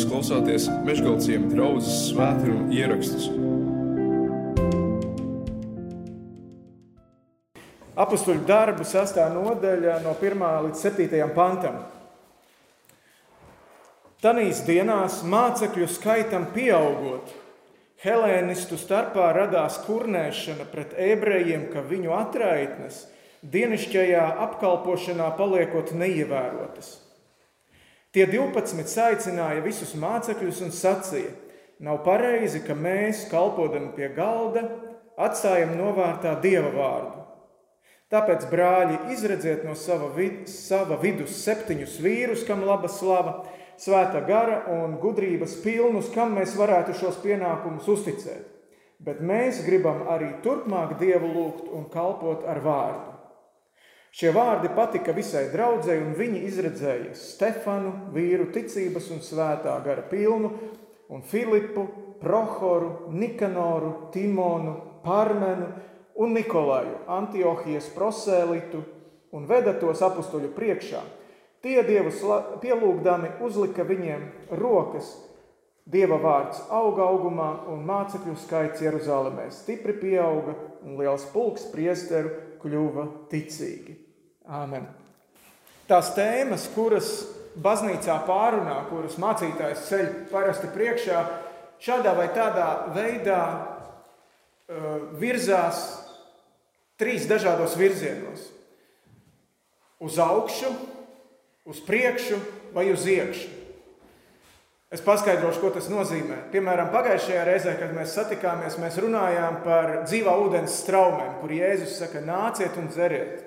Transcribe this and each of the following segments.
Jūs klausāties Meškāļu draugas svētkrājuma ierakstus. Apostoliņu darbu sastāvā nodaļa no 1 līdz 7 pantam. Tanīs dienās mācekļu skaitam pieaugot, Helēnistu starpā radās kurnēšana pret ebrejiem, ka viņu atraitnes dienišķajā apkalpošanā paliekot neievērotas. Tie 12 aicināja visus mācekļus un sacīja: Nav pareizi, ka mēs, kalpodami pie galda, atstājam novārtā dieva vārdu. Tāpēc, brāļi, izredziet no sava, vid sava vidus septiņus vīrus, kam laba slava, svēta gara un gudrības pilnus, kam mēs varētu šos pienākumus uzticēt. Bet mēs gribam arī turpmāk Dievu lūgt un kalpot ar vārdu. Šie vārdi patika visai draudzēji, un viņi izredzēja Stefanu, vīru ticības un svētā gara pilnu, un Filipu, Prohoru, Nikanoru, Timonu, Parmenu un Nikolaju, Antiohijas prosēlitu, un veda tos apstuļu priekšā Tie dievus pielūgdami uzlika viņiem rokas. Dieva vārds auga augumā, un mācekļu skaits Jeruzalemē stipri pieauga, un liels pulks priesteru kļuva ticīgi. Āmen. Tās tēmas, kuras baznīcā pārunā, kuras mācītājs ceļ parasti priekšā, šādā vai tādā veidā uh, virzās trīs dažādos virzienos. Uz augšu, uz priekšu vai uz iekšu. Es paskaidrošu, ko tas nozīmē. Piemēram, pagājušajā reizē, kad mēs satikāmies, mēs runājām par dzīvā ūdens straumēm, kur Jēzus saka, nāciet un dzeriet.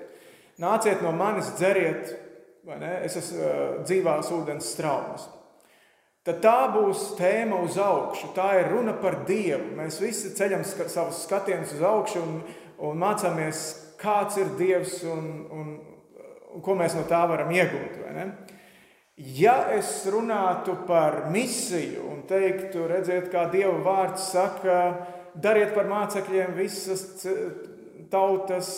Nāciet no manis, dzeriet, vai ne? Es esmu uh, dzīvās ūdens straumes. Tad tā būs tēma uz augšu. Tā ir runa par Dievu. Mēs visi ceļam savus skatienus uz augšu un, un mācāmies, kāds ir Dievs un, un, un ko mēs no tā varam iegūt. Ja es runātu par misiju un teiktu, redziet, kā Dieva vārds saka, dariet par mācekļiem visas tautas,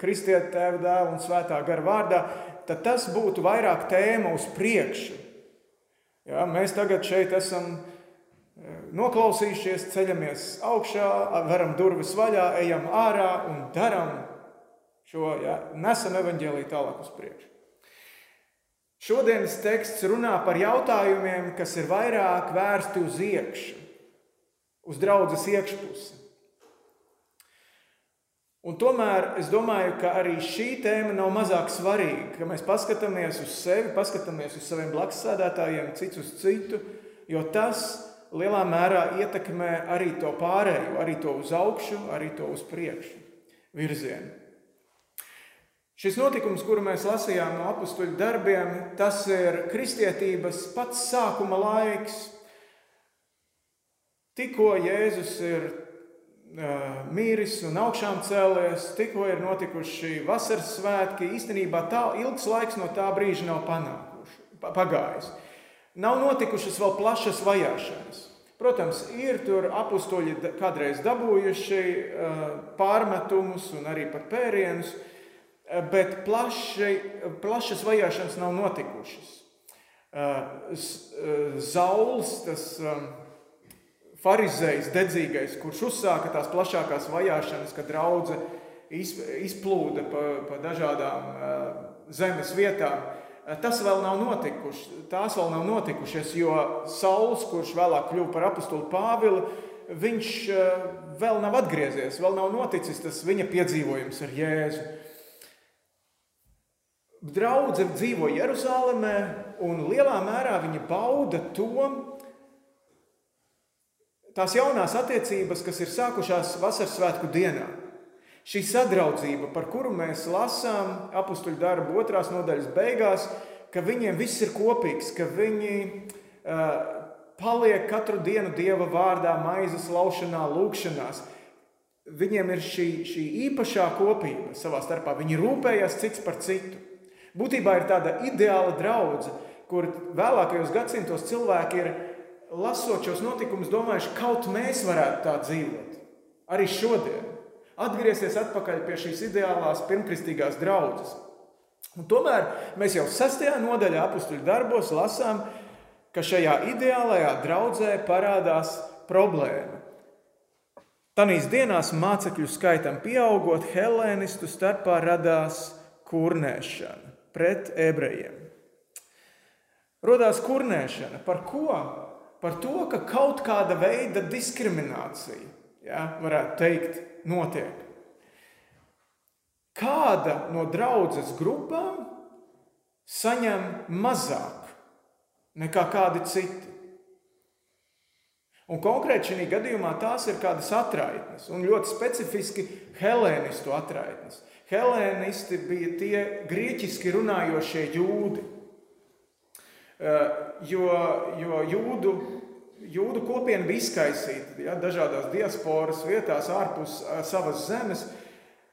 kristiet tēva dēla un svētā gara vārdā, tad tas būtu vairāk tēma uz priekšu. Ja, mēs tagad šeit esam e, noklausījušies, ceļamies augšā, varam durvis vaļā, ejam ārā un darām šo, ja, nesam evaņģēlīju tālāk uz priekšu. Šodienas teksts runā par jautājumiem, kas ir vairāk vērsti uz iekšā, uz draudzes iekšpusi. Un tomēr es domāju, ka arī šī tēma nav mazāk svarīga. Kad mēs paskatāmies uz sevi, paskatāmies uz saviem blakusēdētājiem, cits uz citu, jo tas lielā mērā ietekmē arī to pārējo, arī to uz augšu, arī to uz priekšu virzienu. Šis notikums, kuru mēs lasījām no apakstuļu darbiem, tas ir kristietības pats sākuma laiks. Tikko Jēzus ir uh, mīris un augšām cēlies, tikko ir notikuši vasaras svētki, īstenībā tā ilgs laiks no tā brīža nav pagājis. Nav notikušas vēl plašas vajāšanas. Protams, ir tur apakstoļi kādreiz dabūjuši uh, pārmetumus un arī pat pērienus, bet plaši, plašas vajāšanas nav notikušas. Zauls, tas farizējs, dedzīgais, kurš uzsāka tās plašākās vajāšanas, kad draudzē izplūda pa, pa dažādām zemes vietām, tas vēl nav notikušas. Tās vēl nav notikušas, jo Sauls, kurš vēlāk kļuva par apakstuli Pāvilu, viņš vēl nav atgriezies, vēl nav noticis tas viņa piedzīvojums ar Jēzu. Draudzene dzīvo Jeruzalemē, un lielā mērā viņa bauda to, tās jaunās attiecības, kas ir sākušās vasaras svētku dienā. Šī sadraudzība, par kuru mēs lasām apakstuļu darbu otrās nodaļas beigās, ka viņiem viss ir kopīgs, ka viņi uh, paliek katru dienu Dieva vārdā, maizes laušanā, lūgšanās. Viņiem ir šī, šī īpašā kopība savā starpā. Viņi rūpējas cits par citu. Būtībā ir tāda ideāla draudzene, kur vēlākajos gadsimtos cilvēki ir lasot šos notikumus, domājuši, kaut mēs varētu tā dzīvot. Arī šodien. Atgriezties atpakaļ pie šīs ideālās pirmkristīgās draudzes. Un tomēr mēs jau sastajā nodaļā apakstuļu darbos lasām, ka šajā ideālajā draudzē parādās problēma. Tanīs dienās mācekļu skaitam pieaugot, helēnistu starpā radās kurnēšana pret ebrejiem. Rodās kurnēšana par ko? Par to, ka kaut kāda veida diskriminācija, ja, varētu teikt, notiek. Kāda no draudzes grupām saņem mazāk nekā kādi citi? Un konkrēti šajā gadījumā tās ir kādas atraitnes, un ļoti specifiski helēnistu atraitnes. Helēnisti bija tie grieķiski runājošie jūdi, eh, jo, jo jūdu, jūdu kopiena bija izkaisīta ja, dažādās diasporas vietās ārpus eh, savas zemes.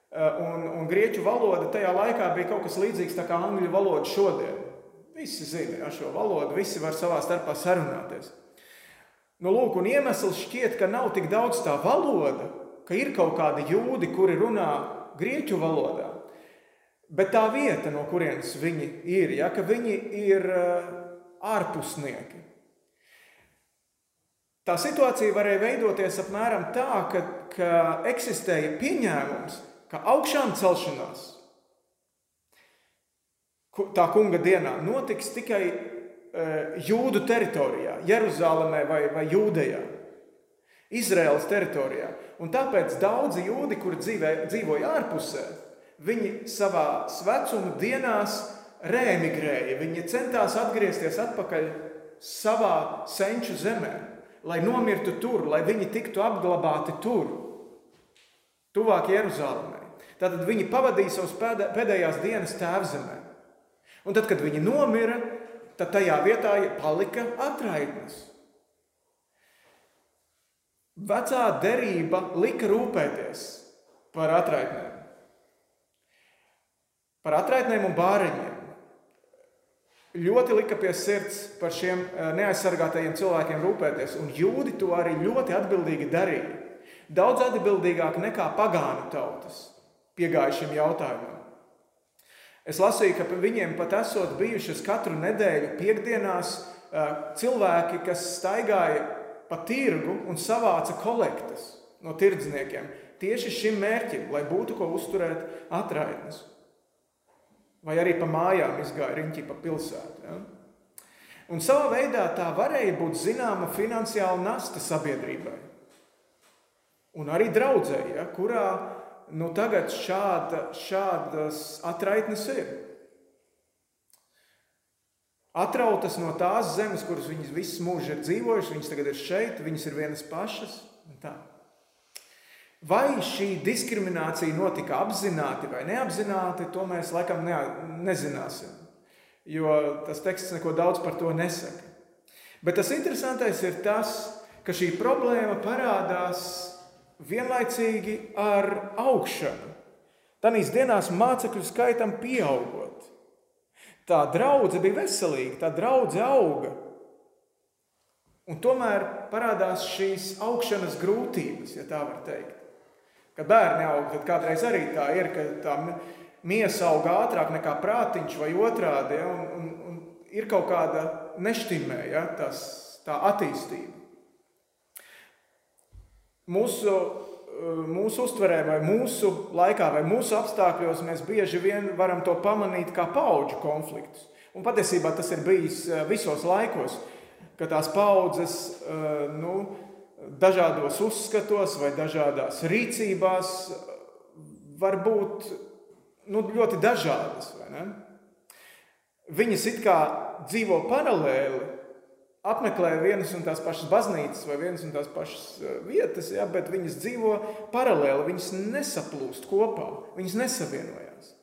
Eh, un, un grieķu valoda tajā laikā bija kaut kas līdzīgs kā angļu valoda šodien. Visi zina ja, šo valodu, visi var savā starpā sarunāties. Nu, lūk, un iemesls šķiet, ka nav tik daudz tā valoda, ka ir kaut kādi jūdi, kuri runā grieķu valodā. Bet tā vieta, no kurienes viņi ir, ja, ka viņi ir uh, ārpusnieki. Tā situācija varēja veidoties apmēram tā, ka, ka eksistēja pieņēmums, ka augšām celšanās tā kunga dienā notiks tikai Eh, jūdu teritorijā, Jeruzalemē vai, vai Jūdejā, Izraēlas teritorijā. Un tāpēc daudzi jūdi, kuri dzīvē, dzīvoja ārpusē, viņi savā vecuma dienās rēmigrēja. Viņi centās atgriezties atpakaļ savā senču zemē, lai nomirtu tur, lai viņi tiktu apglabāti tur, tuvāk Jeruzalemē. Tātad viņi pavadīja savas pēdējās dienas tēvzemē. Un tad, kad viņi nomira, tad tajā vietā palika atraitnes. Vecā derība lika rūpēties par atraitnēm. Par atraitnēm un bāriņiem. Ļoti lika pie sirds par šiem eh, neaizsargātajiem cilvēkiem rūpēties, un jūdi to arī ļoti atbildīgi darīja. Daudz atbildīgāk nekā pagānu tautas piegāja šim jautājumam. Es lasīju, ka viņiem pat esot bijušas katru nedēļu piekdienās cilvēki, kas staigāja pa tirgu un savāca kolektas no tirdzniekiem. Tieši šim mērķim, lai būtu ko uzturēt atraitnes. Vai arī pa mājām izgāja riņķi pa pilsētu. Ja? Un savā veidā tā varēja būt zināma finansiāla nasta sabiedrībai. Un arī draudzēji, ja, kurā nu tagad šāda, šādas atraitnes ir. Atrautas no tās zemes, kuras viņas visu mūžu ir dzīvojušas, viņas tagad ir šeit, viņas ir vienas pašas. Vai šī diskriminācija notika apzināti vai neapzināti, to mēs laikam ne, nezināsim. Jo tas teksts neko daudz par to nesaka. Bet tas interesantais ir tas, ka šī problēma parādās vienlaicīgi ar augšanu. Tanīs dienās mācekļu skaitam pieaugot. Tā draudzene bija veselīga, tā draudzene auga. Un tomēr parādās šīs augšanas grūtības, ja tā var teikt. Kad bērni aug, tad kādreiz arī tā ir, ka tā miesa aug ātrāk nekā prātiņš vai otrādi, ja, un, un, un ir kaut kāda neštimē, ja, tas, tā attīstība mūsu, mūsu uztverē, vai mūsu laikā, vai mūsu apstākļos, mēs bieži vien varam to pamanīt kā paudžu konfliktus. Un patiesībā tas ir bijis eh, visos laikos, ka tās paudzes eh, nu, dažādos uzskatos vai dažādās rīcībās var būt nu, ļoti dažādas. Viņas it kā dzīvo paralēli apmeklē vienas un tās pašas baznīcas vai vienas un tās pašas eh, vietas, ja, bet viņas dzīvo paralēli, viņas nesaplūst kopā, viņas nesavienojās.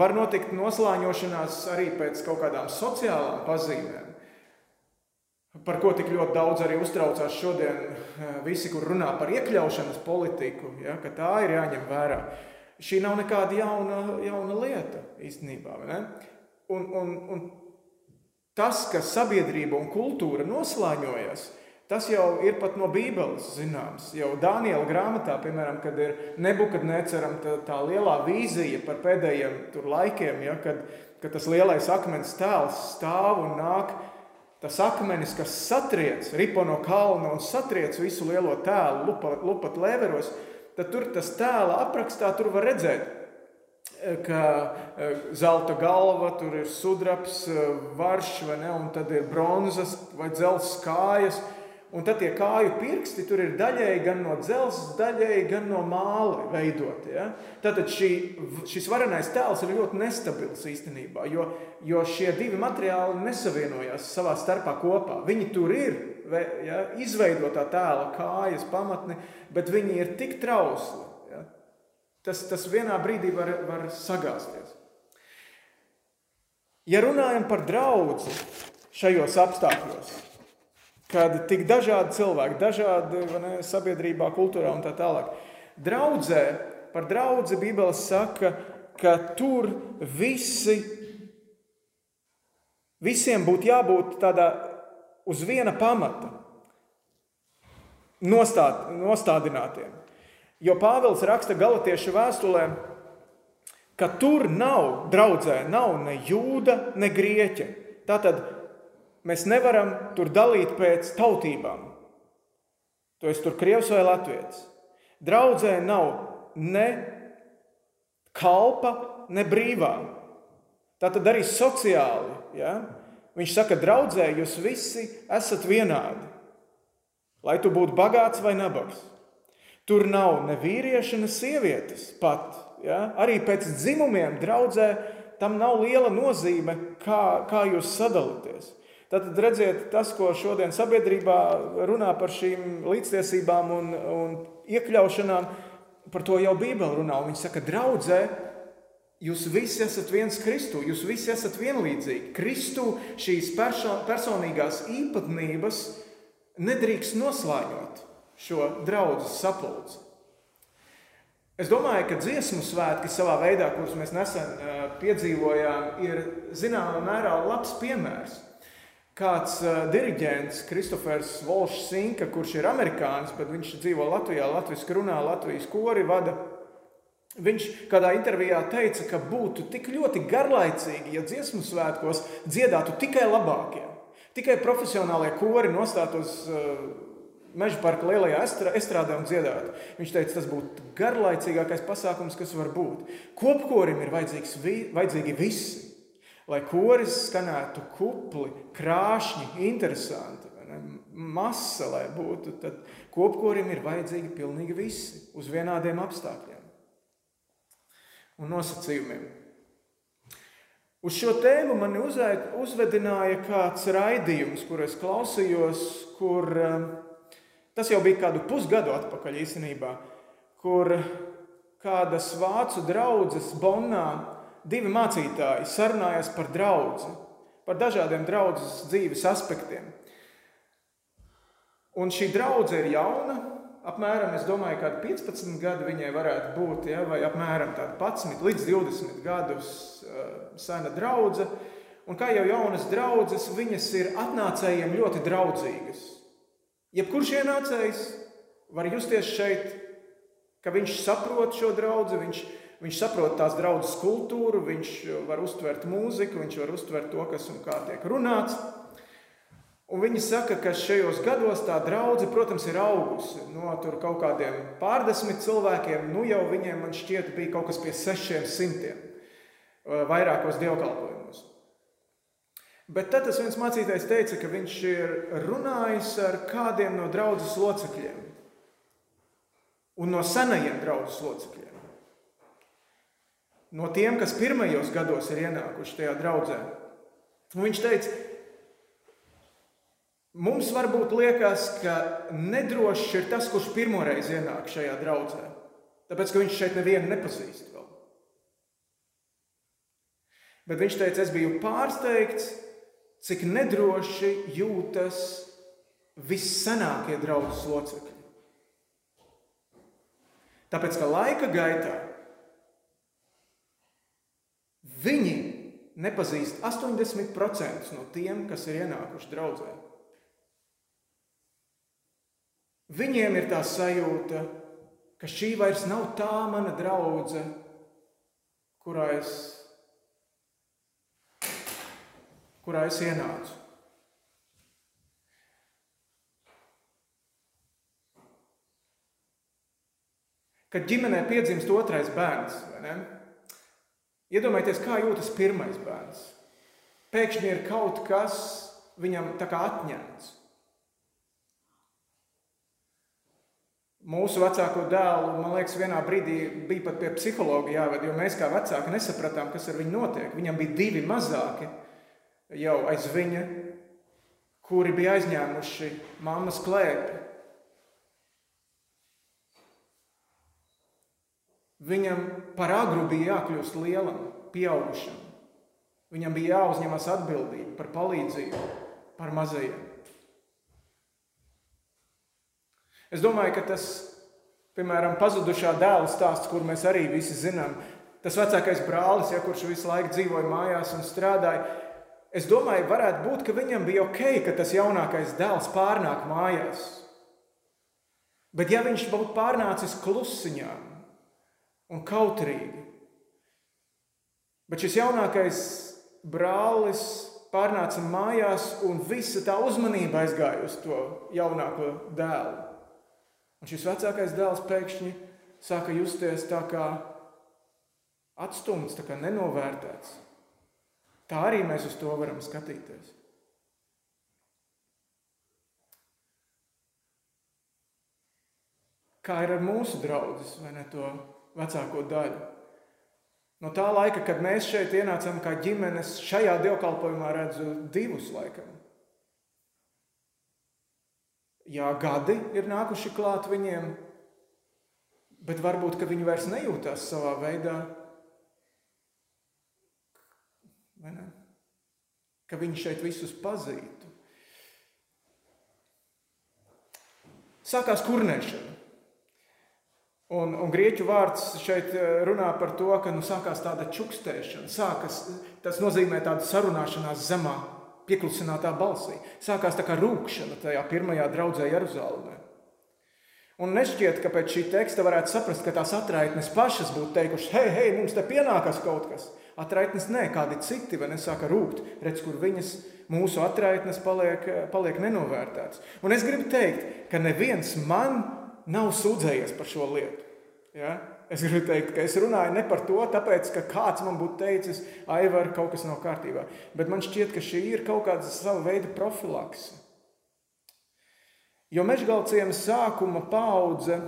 Var notikt noslāņošanās arī pēc kaut kādām sociālām pazīmēm, par ko tik ļoti daudz arī uztraucās šodien eh, visi, kur runā par iekļaušanas politiku, ja, ka tā ir jāņem vērā. Šī nav nekāda jauna, jauna lieta īstenībā. Un, un, un Tas, ka sabiedrība un kultūra noslāņojas, tas jau ir pat no Bībeles zināms. Jau Dāniela grāmatā, piemēram, kad ir nebukadneceram tā, tā lielā vīzija par pēdējiem laikiem, ja, kad, kad tas lielais akmens tēls stāv un nāk tas akmenis, kas satriec, ripo no kalna un satriec visu lielo tēlu, lupat, lēveros, tad tur tas tēla aprakstā tur var redzēt, ka zelta galva, tur ir sudraps, varš, vai ne, un tad ir bronzas vai dzelzs kājas, Un tad tie kāju pirksti tur ir daļēji gan no dzelzceļa, daļēji gan no māla veidoti. Ja? Tātad šī, šis varenais tēls ir ļoti nestabils īstenībā, jo, jo šie divi materiāli nesavienojās savā starpā kopā. Viņi tur ir, ja? izveidotā tēla kājas pamatni, bet viņi ir tik trausli. Tas, tas vienā brīdī var, var sagāzties. Ja runājam par draugu šajos apstākļos, kad tik dažādi cilvēki, dažādi ne, sabiedrībā, kultūrā un tā tālāk. Draudzē, par draugu Bībele saka, ka tur visi, visiem būtu jābūt tādā uz viena pamata, nostād, nostādinātiem. Jo Pāvils raksta Galatiešu vēstulē, ka tur nav draudzē, nav ne jūda, ne grieķa. Tātad Mēs nevaram tur dalīt pēc tautībām. Tu esi tur krievs vai latviečs. Draudzē nav ne kalpa, ne brīvā. Tā tad arī sociāli. Ja? Viņš saka, draudzē, jūs visi esat vienādi. Lai tu būtu bagāts vai nabaks. Tur nav ne vīrieša, ne sievietes pat. Ja? Arī pēc dzimumiem draudzē tam nav liela nozīme, kā, kā jūs sadalāties. Tad redziet, tas, ko šodien sabiedrībā runā par šīm līdztiesībām un, un iekļaušanām, par to jau Bībele runā. Viņa saka, draudzē, jūs visi esat viens Kristu, jūs visi esat vienlīdzīgi. Kristu šīs perso personīgās īpatnības nedrīkst noslēņot šo draugu sapulci. Es domāju, ka dziesmu svētki savā veidā, kurus mēs nesen piedzīvojām, ir zināmā mērā labs piemērs kāds diriģents, Kristofers Volšs Sinka, kurš ir amerikānis, bet viņš dzīvo Latvijā, latviešu runā, Latvijas kori vada. Viņš kādā intervijā teica, ka būtu tik ļoti garlaicīgi, ja dziesmu svētkos dziedātu tikai labākie. Tikai profesionālie kori nostātos uh, meža parka lielajā estrādē un dziedātu. Viņš teica, tas būtu garlaicīgākais pasākums, kas var būt. Kopkorim ir vajadzīgi visi lai koris skanētu kupli, krāšņi, interesanti, masa, lai būtu, tad kopkorim ir vajadzīgi pilnīgi visi uz vienādiem apstākļiem un nosacījumiem. Uz šo tēmu man uzvedināja kāds raidījums, kur es klausījos, kur um, tas jau bija kādu pusgadu atpakaļ īstenībā, kur kādas vācu draudzes Bonnā divi mācītāji sarunājās par draugu, par dažādiem draudzes dzīves aspektiem. Un šī draudzene ir jauna, apmēram, es domāju, kādi 15 gadi viņai varētu būt, ja, vai apmēram 11 līdz 20 gadus uh, sena draudzene. Un kā jau jaunas draudzes, viņas ir atnācējiem ļoti draudzīgas. Jebkurš ienācējs var justies šeit, ka viņš saprot šo draugu, viņš Viņš saprot tās draudzes kultūru, viņš var uztvert mūziku, viņš var uztvert to, kas un kā tiek runāts. Un viņi saka, ka šajos gados tā draudzene, protams, ir augusi no kaut kādiem pārdesmit cilvēkiem. Nu jau viņiem, man šķiet, bija kaut kas pie sešiem simtiem vairākos dievkalpojumos. Bet tad tas viens mācītājs teica, ka viņš ir runājis ar kādiem no draudzes locekļiem un no senajiem draudzes locekļiem no tiem, kas pirmajos gados ir ienākuši tajā draudzē. Un viņš teica, mums varbūt liekas, ka nedrošs ir tas, kurš pirmoreiz ienāk šajā draudzē, tāpēc ka viņš šeit nevienu nepazīst. Vēl. Bet viņš teica, es biju pārsteigts, cik nedroši jūtas vissenākie draudzes locekļi. Tāpēc, ka laika gaitā Viņi nepazīst 80% no tiem, kas ir ienākuši draudzē. Viņiem ir tā sajūta, ka šī vairs nav tā mana draudzene, kurā es, kurā es ienācu. Kad ģimenē piedzimst otrais bērns, iedomājieties, kā jūtas pirmais bērns. Pēkšņi ir kaut kas viņam tā kā atņemts. Mūsu vecāko dēlu, man liekas, vienā brīdī bija pat pie psihologa jāved, jo mēs kā vecāki nesapratām, kas ar viņu notiek. Viņam bija divi mazāki, jau aiz viņa, kuri bija aizņēmuši mammas klēpi. Viņam par agru bija jākļūst lielam, pieaugušam. Viņam bija jāuzņemas atbildība par palīdzību, par mazajiem. Es domāju, ka tas, piemēram, pazudušā dēla stāsts, kur mēs arī visi zinām, tas vecākais brālis, ja, kurš visu laiku dzīvoja mājās un strādāja, es domāju, varētu būt, ka viņam bija ok, ka tas jaunākais dēls pārnāk mājās. Bet ja viņš būtu pārnācis klusiņām, un kautrīgi. Bet šis jaunākais brālis pārnāca mājās, un visa tā uzmanība aizgāja uz to jaunāko dēlu. Un šis vecākais dēls pēkšņi sāka justies tā kā atstumts, tā kā nenovērtēts. Tā arī mēs uz to varam skatīties. Kā ir ar mūsu draugu, vai ne? To vecāko daļu. No tā laika, kad mēs šeit ienācām kā ģimenes, šajā dievkalpojumā redzu divus laikam. Jā, gadi ir nākuši klāt viņiem, bet varbūt viņi vairs nejūtās savā veidā, ka viņi šeit visus pazītu. Sākās kurnēšana. Un, un grieķu vārds šeit eh, runā par to, ka nu, sākās tāda čukstēšana. Sākas, tas nozīmē tādu sarunāšanās zemā, pieklusinātā balsī. Sākās tā kā rūkšana tajā pirmajā draudzē Jeruzalemē. Un nešķiet, ka pēc šī teksta varētu saprast, ka tās atraitnes pašas būtu teikušas, hei, hei, mums te pienākas kaut kas. Atraitnes nē, kādi citi vai nesāka rūkt, redz, kur viņas mūsu atraitnes paliek, paliek nenovērtētas. Un es gribu teikt, ka neviens man nav sūdzējies par šo lietu. Ja? Es gribu teikt, ka es runāju ne par to, tāpēc, ka kāds man būtu teicis, Aivar, kaut kas nav kārtībā. Bet man šķiet, ka šī ir kaut kāda sava veida profilakse. Jo mežgalciem sākuma paudze,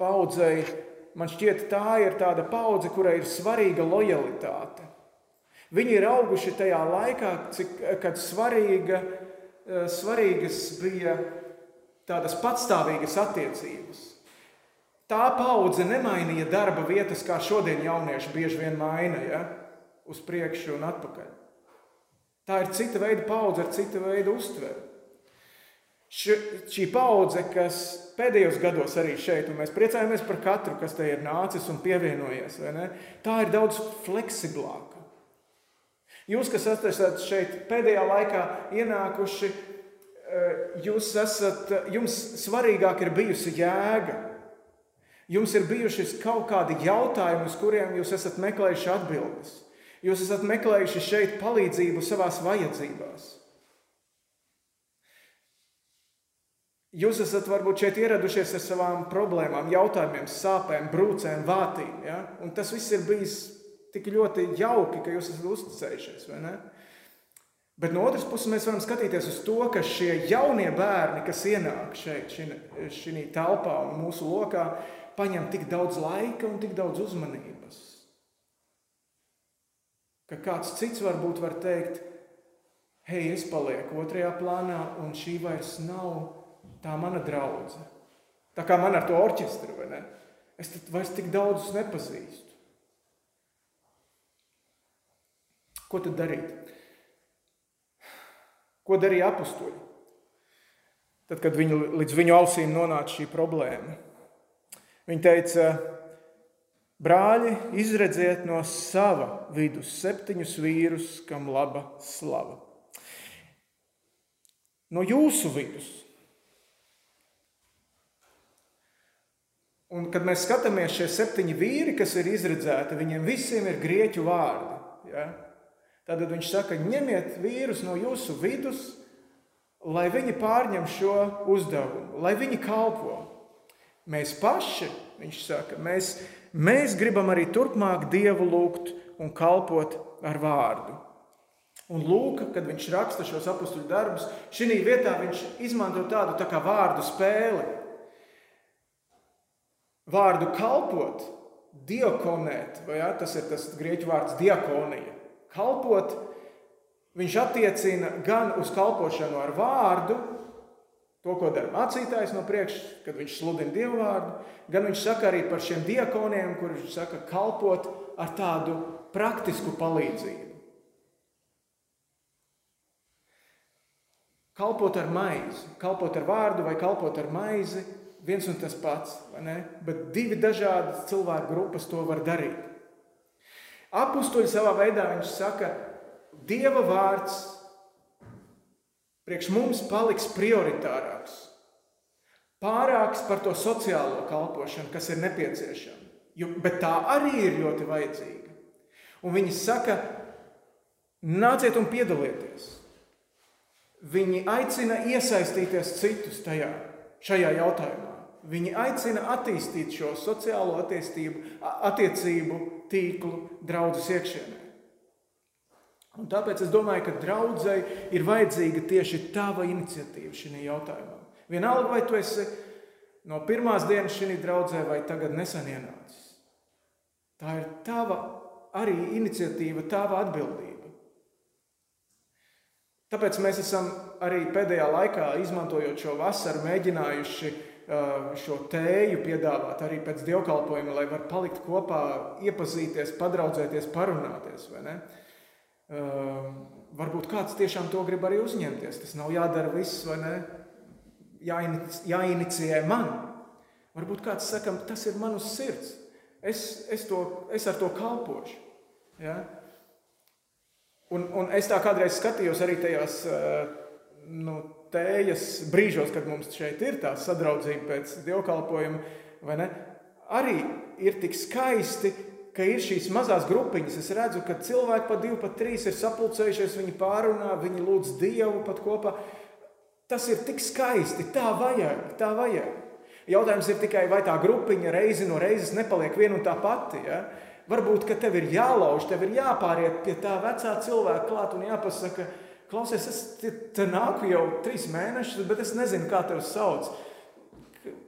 paudzei, man šķiet, tā ir tāda paudze, kurai ir svarīga lojalitāte. Viņi ir auguši tajā laikā, cik, kad svarīga, eh, svarīgas bija tādas patstāvīgas attiecības. Tā paudze nemainīja darba vietas, kā šodien jaunieši bieži vien maina, ja? uz priekšu un atpakaļ. Tā ir cita veida paudze ar cita veida uztveri. Ši, šī paudze, kas pēdējos gados arī šeit, un mēs priecājamies par katru, kas te ir nācis un pievienojies, tā ir daudz fleksiblāka. Jūs, kas esat šeit pēdējā laikā ienākuši, Eh, jūs esat, jums svarīgāk ir bijusi jēga. Jums ir bijuši kaut kādi jautājumi, uz kuriem jūs esat meklējuši atbildes. Jūs esat meklējuši šeit palīdzību savās vajadzībās. Jūs esat varbūt šeit ieradušies ar savām problēmām, jautājumiem, sāpēm, brūcēm, vātīm. Ja? Un tas viss ir bijis tik ļoti jauki, ka jūs esat uzticējušies. Bet no otras puses mēs varam skatīties uz to, ka šie jaunie bērni, kas ienāk šeit, šī telpā un mūsu lokā, paņem tik daudz laika un tik daudz uzmanības. Ka kāds cits varbūt var teikt, hei, es palieku otrajā plānā, un šī vairs nav tā mana draudzene. Tā kā man ar to orķestru, vai ne? Es vairs tik daudzus nepazīstu. Ko tad darīt? Ko darīja apstuļi? Tad, kad viņu, līdz viņu ausīm nonāca šī problēma, viņi teica, brāļi, izredziet no sava vidus septiņus vīrus, kam laba slava. No jūsu vidus. Un, kad mēs skatāmies šie septiņi vīri, kas ir izredzēti, viņiem visiem ir grieķu vārdi. Ja? Tad viņš saka, ņemiet vīrus no jūsu vidus, lai viņi pārņem šo uzdevumu, lai viņi kalpo. Mēs paši Viņš saka, mēs, mēs gribam arī turpmāk Dievu lūgt un kalpot ar vārdu. Un Lūka, kad viņš raksta šos apakstuļu darbus, šī vietā viņš izmanto tādu tā kā vārdu spēli. Vārdu kalpot, diakonēt, vai ja, tas ir tas grieķu vārds diakonija. Kalpot, viņš attiecina gan uz kalpošanu ar vārdu, to, ko dara mācītājs no priekšas, kad viņš sludina dievu vārdu, gan viņš saka arī par šiem diakoniem, kurš saka kalpot ar tādu praktisku palīdzību. Kalpot ar maizi, kalpot ar vārdu vai kalpot ar maizi, viens un tas pats, bet divi dažādi cilvēku grupas to var darīt. Apustuļi savā veidā viņš saka, Dieva vārds priekš mums paliks prioritārāks, pārāks par to sociālo kalpošanu, kas ir nepieciešama. Bet tā arī ir ļoti vajadzīga. Un viņi saka, nāciet un piedalieties. Viņi aicina iesaistīties citus tajā, šajā jautājumā. Viņi aicina attīstīt šo sociālo attiecību tīklu draudzes iekšienē. Un tāpēc es domāju, ka draudzēji ir vajadzīga tieši tava iniciatīva šajā jautājumā. Vienalga, vai tu esi no pirmās dienas šajā draudzē vai tagad nesen ienācis. Tā ir tava arī iniciatīva, tava atbildība. Tāpēc mēs esam arī pēdējā laikā, izmantojot šo vasaru, mēģinājuši šo tēju piedāvāt arī pēc dievkalpojuma, lai var palikt kopā, iepazīties, padraudzēties, parunāties. Varbūt kāds tiešām to grib arī uzņemties. Tas nav jādara viss, vai ne? Jāinicijē man. Varbūt kāds saka, tas ir man uz sirds. Es, es, to, es ar to kalpošu. Ja? Un, un es tā kādreiz skatījos arī tajās nu, tējas brīžos, kad mums šeit ir tā sadraudzība pēc dievkalpojuma. Arī ir tik skaisti, ka ir šīs mazās grupiņas. Es redzu, ka cilvēki pat divi, pat trīs ir sapulcējušies, viņi pārunā, viņi lūdz Dievu pat kopā. Tas ir tik skaisti, tā vajag, tā vajag. Jautājums ir tikai, vai tā grupiņa reizi no reizes nepaliek viena un tā pati. Ja? Varbūt, ka tev ir jālauž, tev ir jāpāriet pie tā vecā cilvēka klāt un jāpasaka, klausies, es te, te nāku jau trīs mēnešus, bet es nezinu, kā tevi sauc.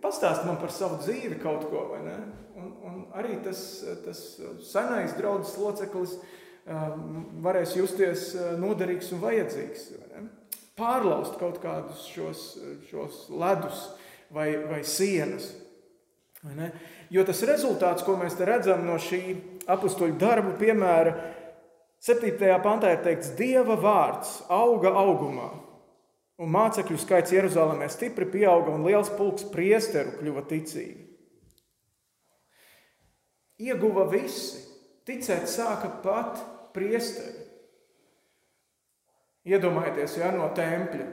Pastāst man par savu dzīvi kaut ko, vai ne? Un, un arī tas, tas senais draudzes loceklis um, varēs justies uh, noderīgs un vajadzīgs. Pārlaust kaut kādus šos, šos ledus vai, vai sienas. Vai Jo tas rezultāts, ko mēs redzam no šī apakstuļu darbu, piemēra, 7. pantā ir teikts, Dieva vārds auga augumā, un mācekļu skaits Jeruzalemē stipri pieauga, un liels pulks priesteru kļuva ticīgi. Ieguva visi, ticēt sāka pat priesteri. Iedomājieties, ja no tempļa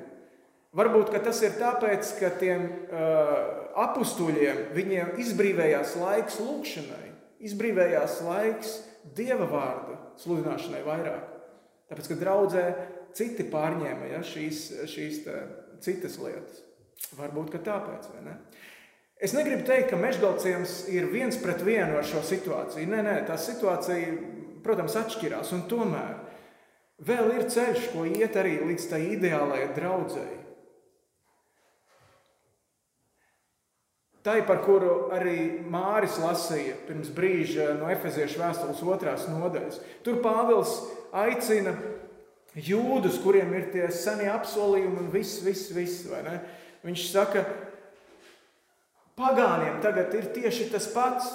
Varbūt tas ir tāpēc, ka tiem uh, apstuļiem viņiem izbrīvējās laiks lūkšanai, izbrīvējās laiks dieva vārda sludināšanai vairāk. Tāpēc, ka draudzē citi pārņēma ja, šīs, šīs tā, citas lietas. Varbūt tāpēc. Ne? Es negribu teikt, ka mežgalciems ir viens pret vienu ar šo situāciju. Nē, nē, tā situācija, protams, atšķirās. Tomēr vēl ir ceļš, ko iet arī līdz tai ideālajai draudzēji. Tai, par kuru arī Māris lasīja pirms brīža no Efeziešu vēstules otrās nodaļas. Tur Pāvils aicina jūdus, kuriem ir tie senie apsolījumi un viss, viss, viss. Viņš saka, pagāniem tagad ir tieši tas pats.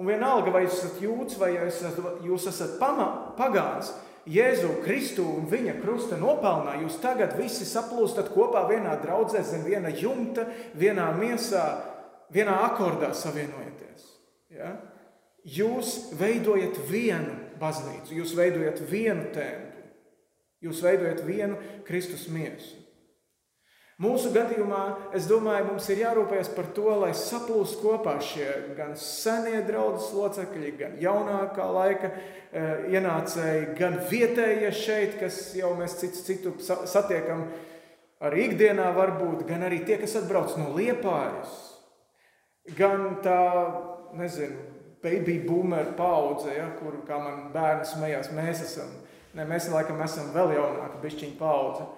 Un vienalga, vai jūs esat jūds vai esat, jūs esat pama, pagāns, Jēzu Kristu un viņa krusta nopelnā, jūs tagad visi saplūstat kopā vienā draudzē zem viena jumta, vienā miesā vienā akordā savienojieties. Ja? Jūs veidojat vienu baznīcu, jūs veidojat vienu templi, jūs veidojat vienu Kristus miesu. Mūsu gadījumā, es domāju, mums ir jārūpējas par to, lai saplūst kopā šie gan senie draudzes locekļi, gan jaunākā laika e, ienācēji, gan vietējie šeit, kas jau mēs citu, citu satiekam arī ikdienā, varbūt, gan arī tie, kas atbrauc no Liepājas, gan tā nezinu, baby boomer paudze, ja, kur, kā man bērni smējās, mēs esam, ne, mēs laikam esam vēl jaunāka bišķiņa paudze.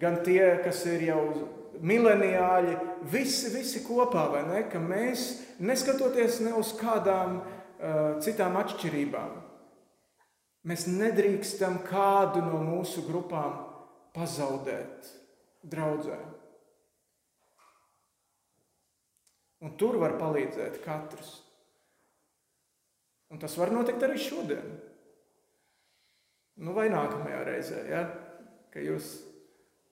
Gan tie, kas ir jau mileniāļi, visi, visi kopā, vai ne, ka mēs, neskatoties ne uz kādām uh, citām atšķirībām, mēs nedrīkstam kādu no mūsu grupām pazaudēt draudzē. Un tur var palīdzēt katrs. Un tas var notikt arī šodien. Nu, vai nākamajā reizē, ja? kad jūs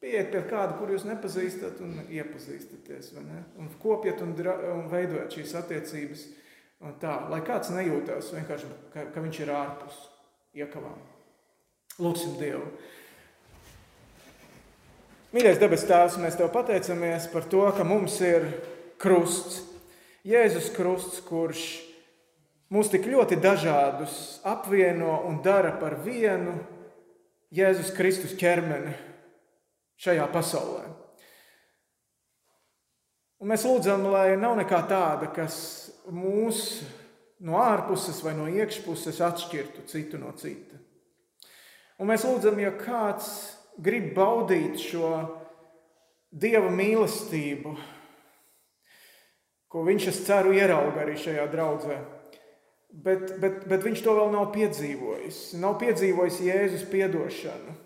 pieiet pie kāda, kur jūs nepazīstat, un iepazīstaties, un kopjat un, un veidojat šīs attiecības. Tā, lai kāds nejūtās vienkārši, ka, ka viņš ir ārpus iekavām. Lūksim Dievu! Mīļais debes Tēvs, mēs Tev pateicamies par to, ka mums ir krusts, Jēzus krusts, kurš mūs tik ļoti dažādus apvieno un dara par vienu Jēzus Kristus ķermeni šajā pasaulē. Un mēs lūdzam, lai nav nekā tāda, kas mūs no ārpuses vai no iekšpuses atšķirtu citu no cita. Un mēs lūdzam, ja kāds grib baudīt šo dieva mīlestību, ko viņš, es ceru, ierauga arī šajā draudzē. Bet, bet, bet viņš to vēl nav piedzīvojis. Nav piedzīvojis Jēzus piedošanu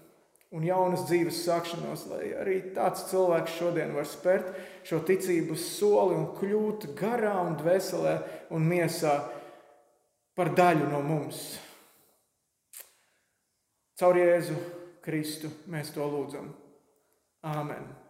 un jaunas dzīves sākšanos, lai arī tāds cilvēks šodien var spērt šo ticības soli un kļūt garā un dvēselē un miesā par daļu no mums. Caur Jēzu Kristu mēs to lūdzam. Āmen!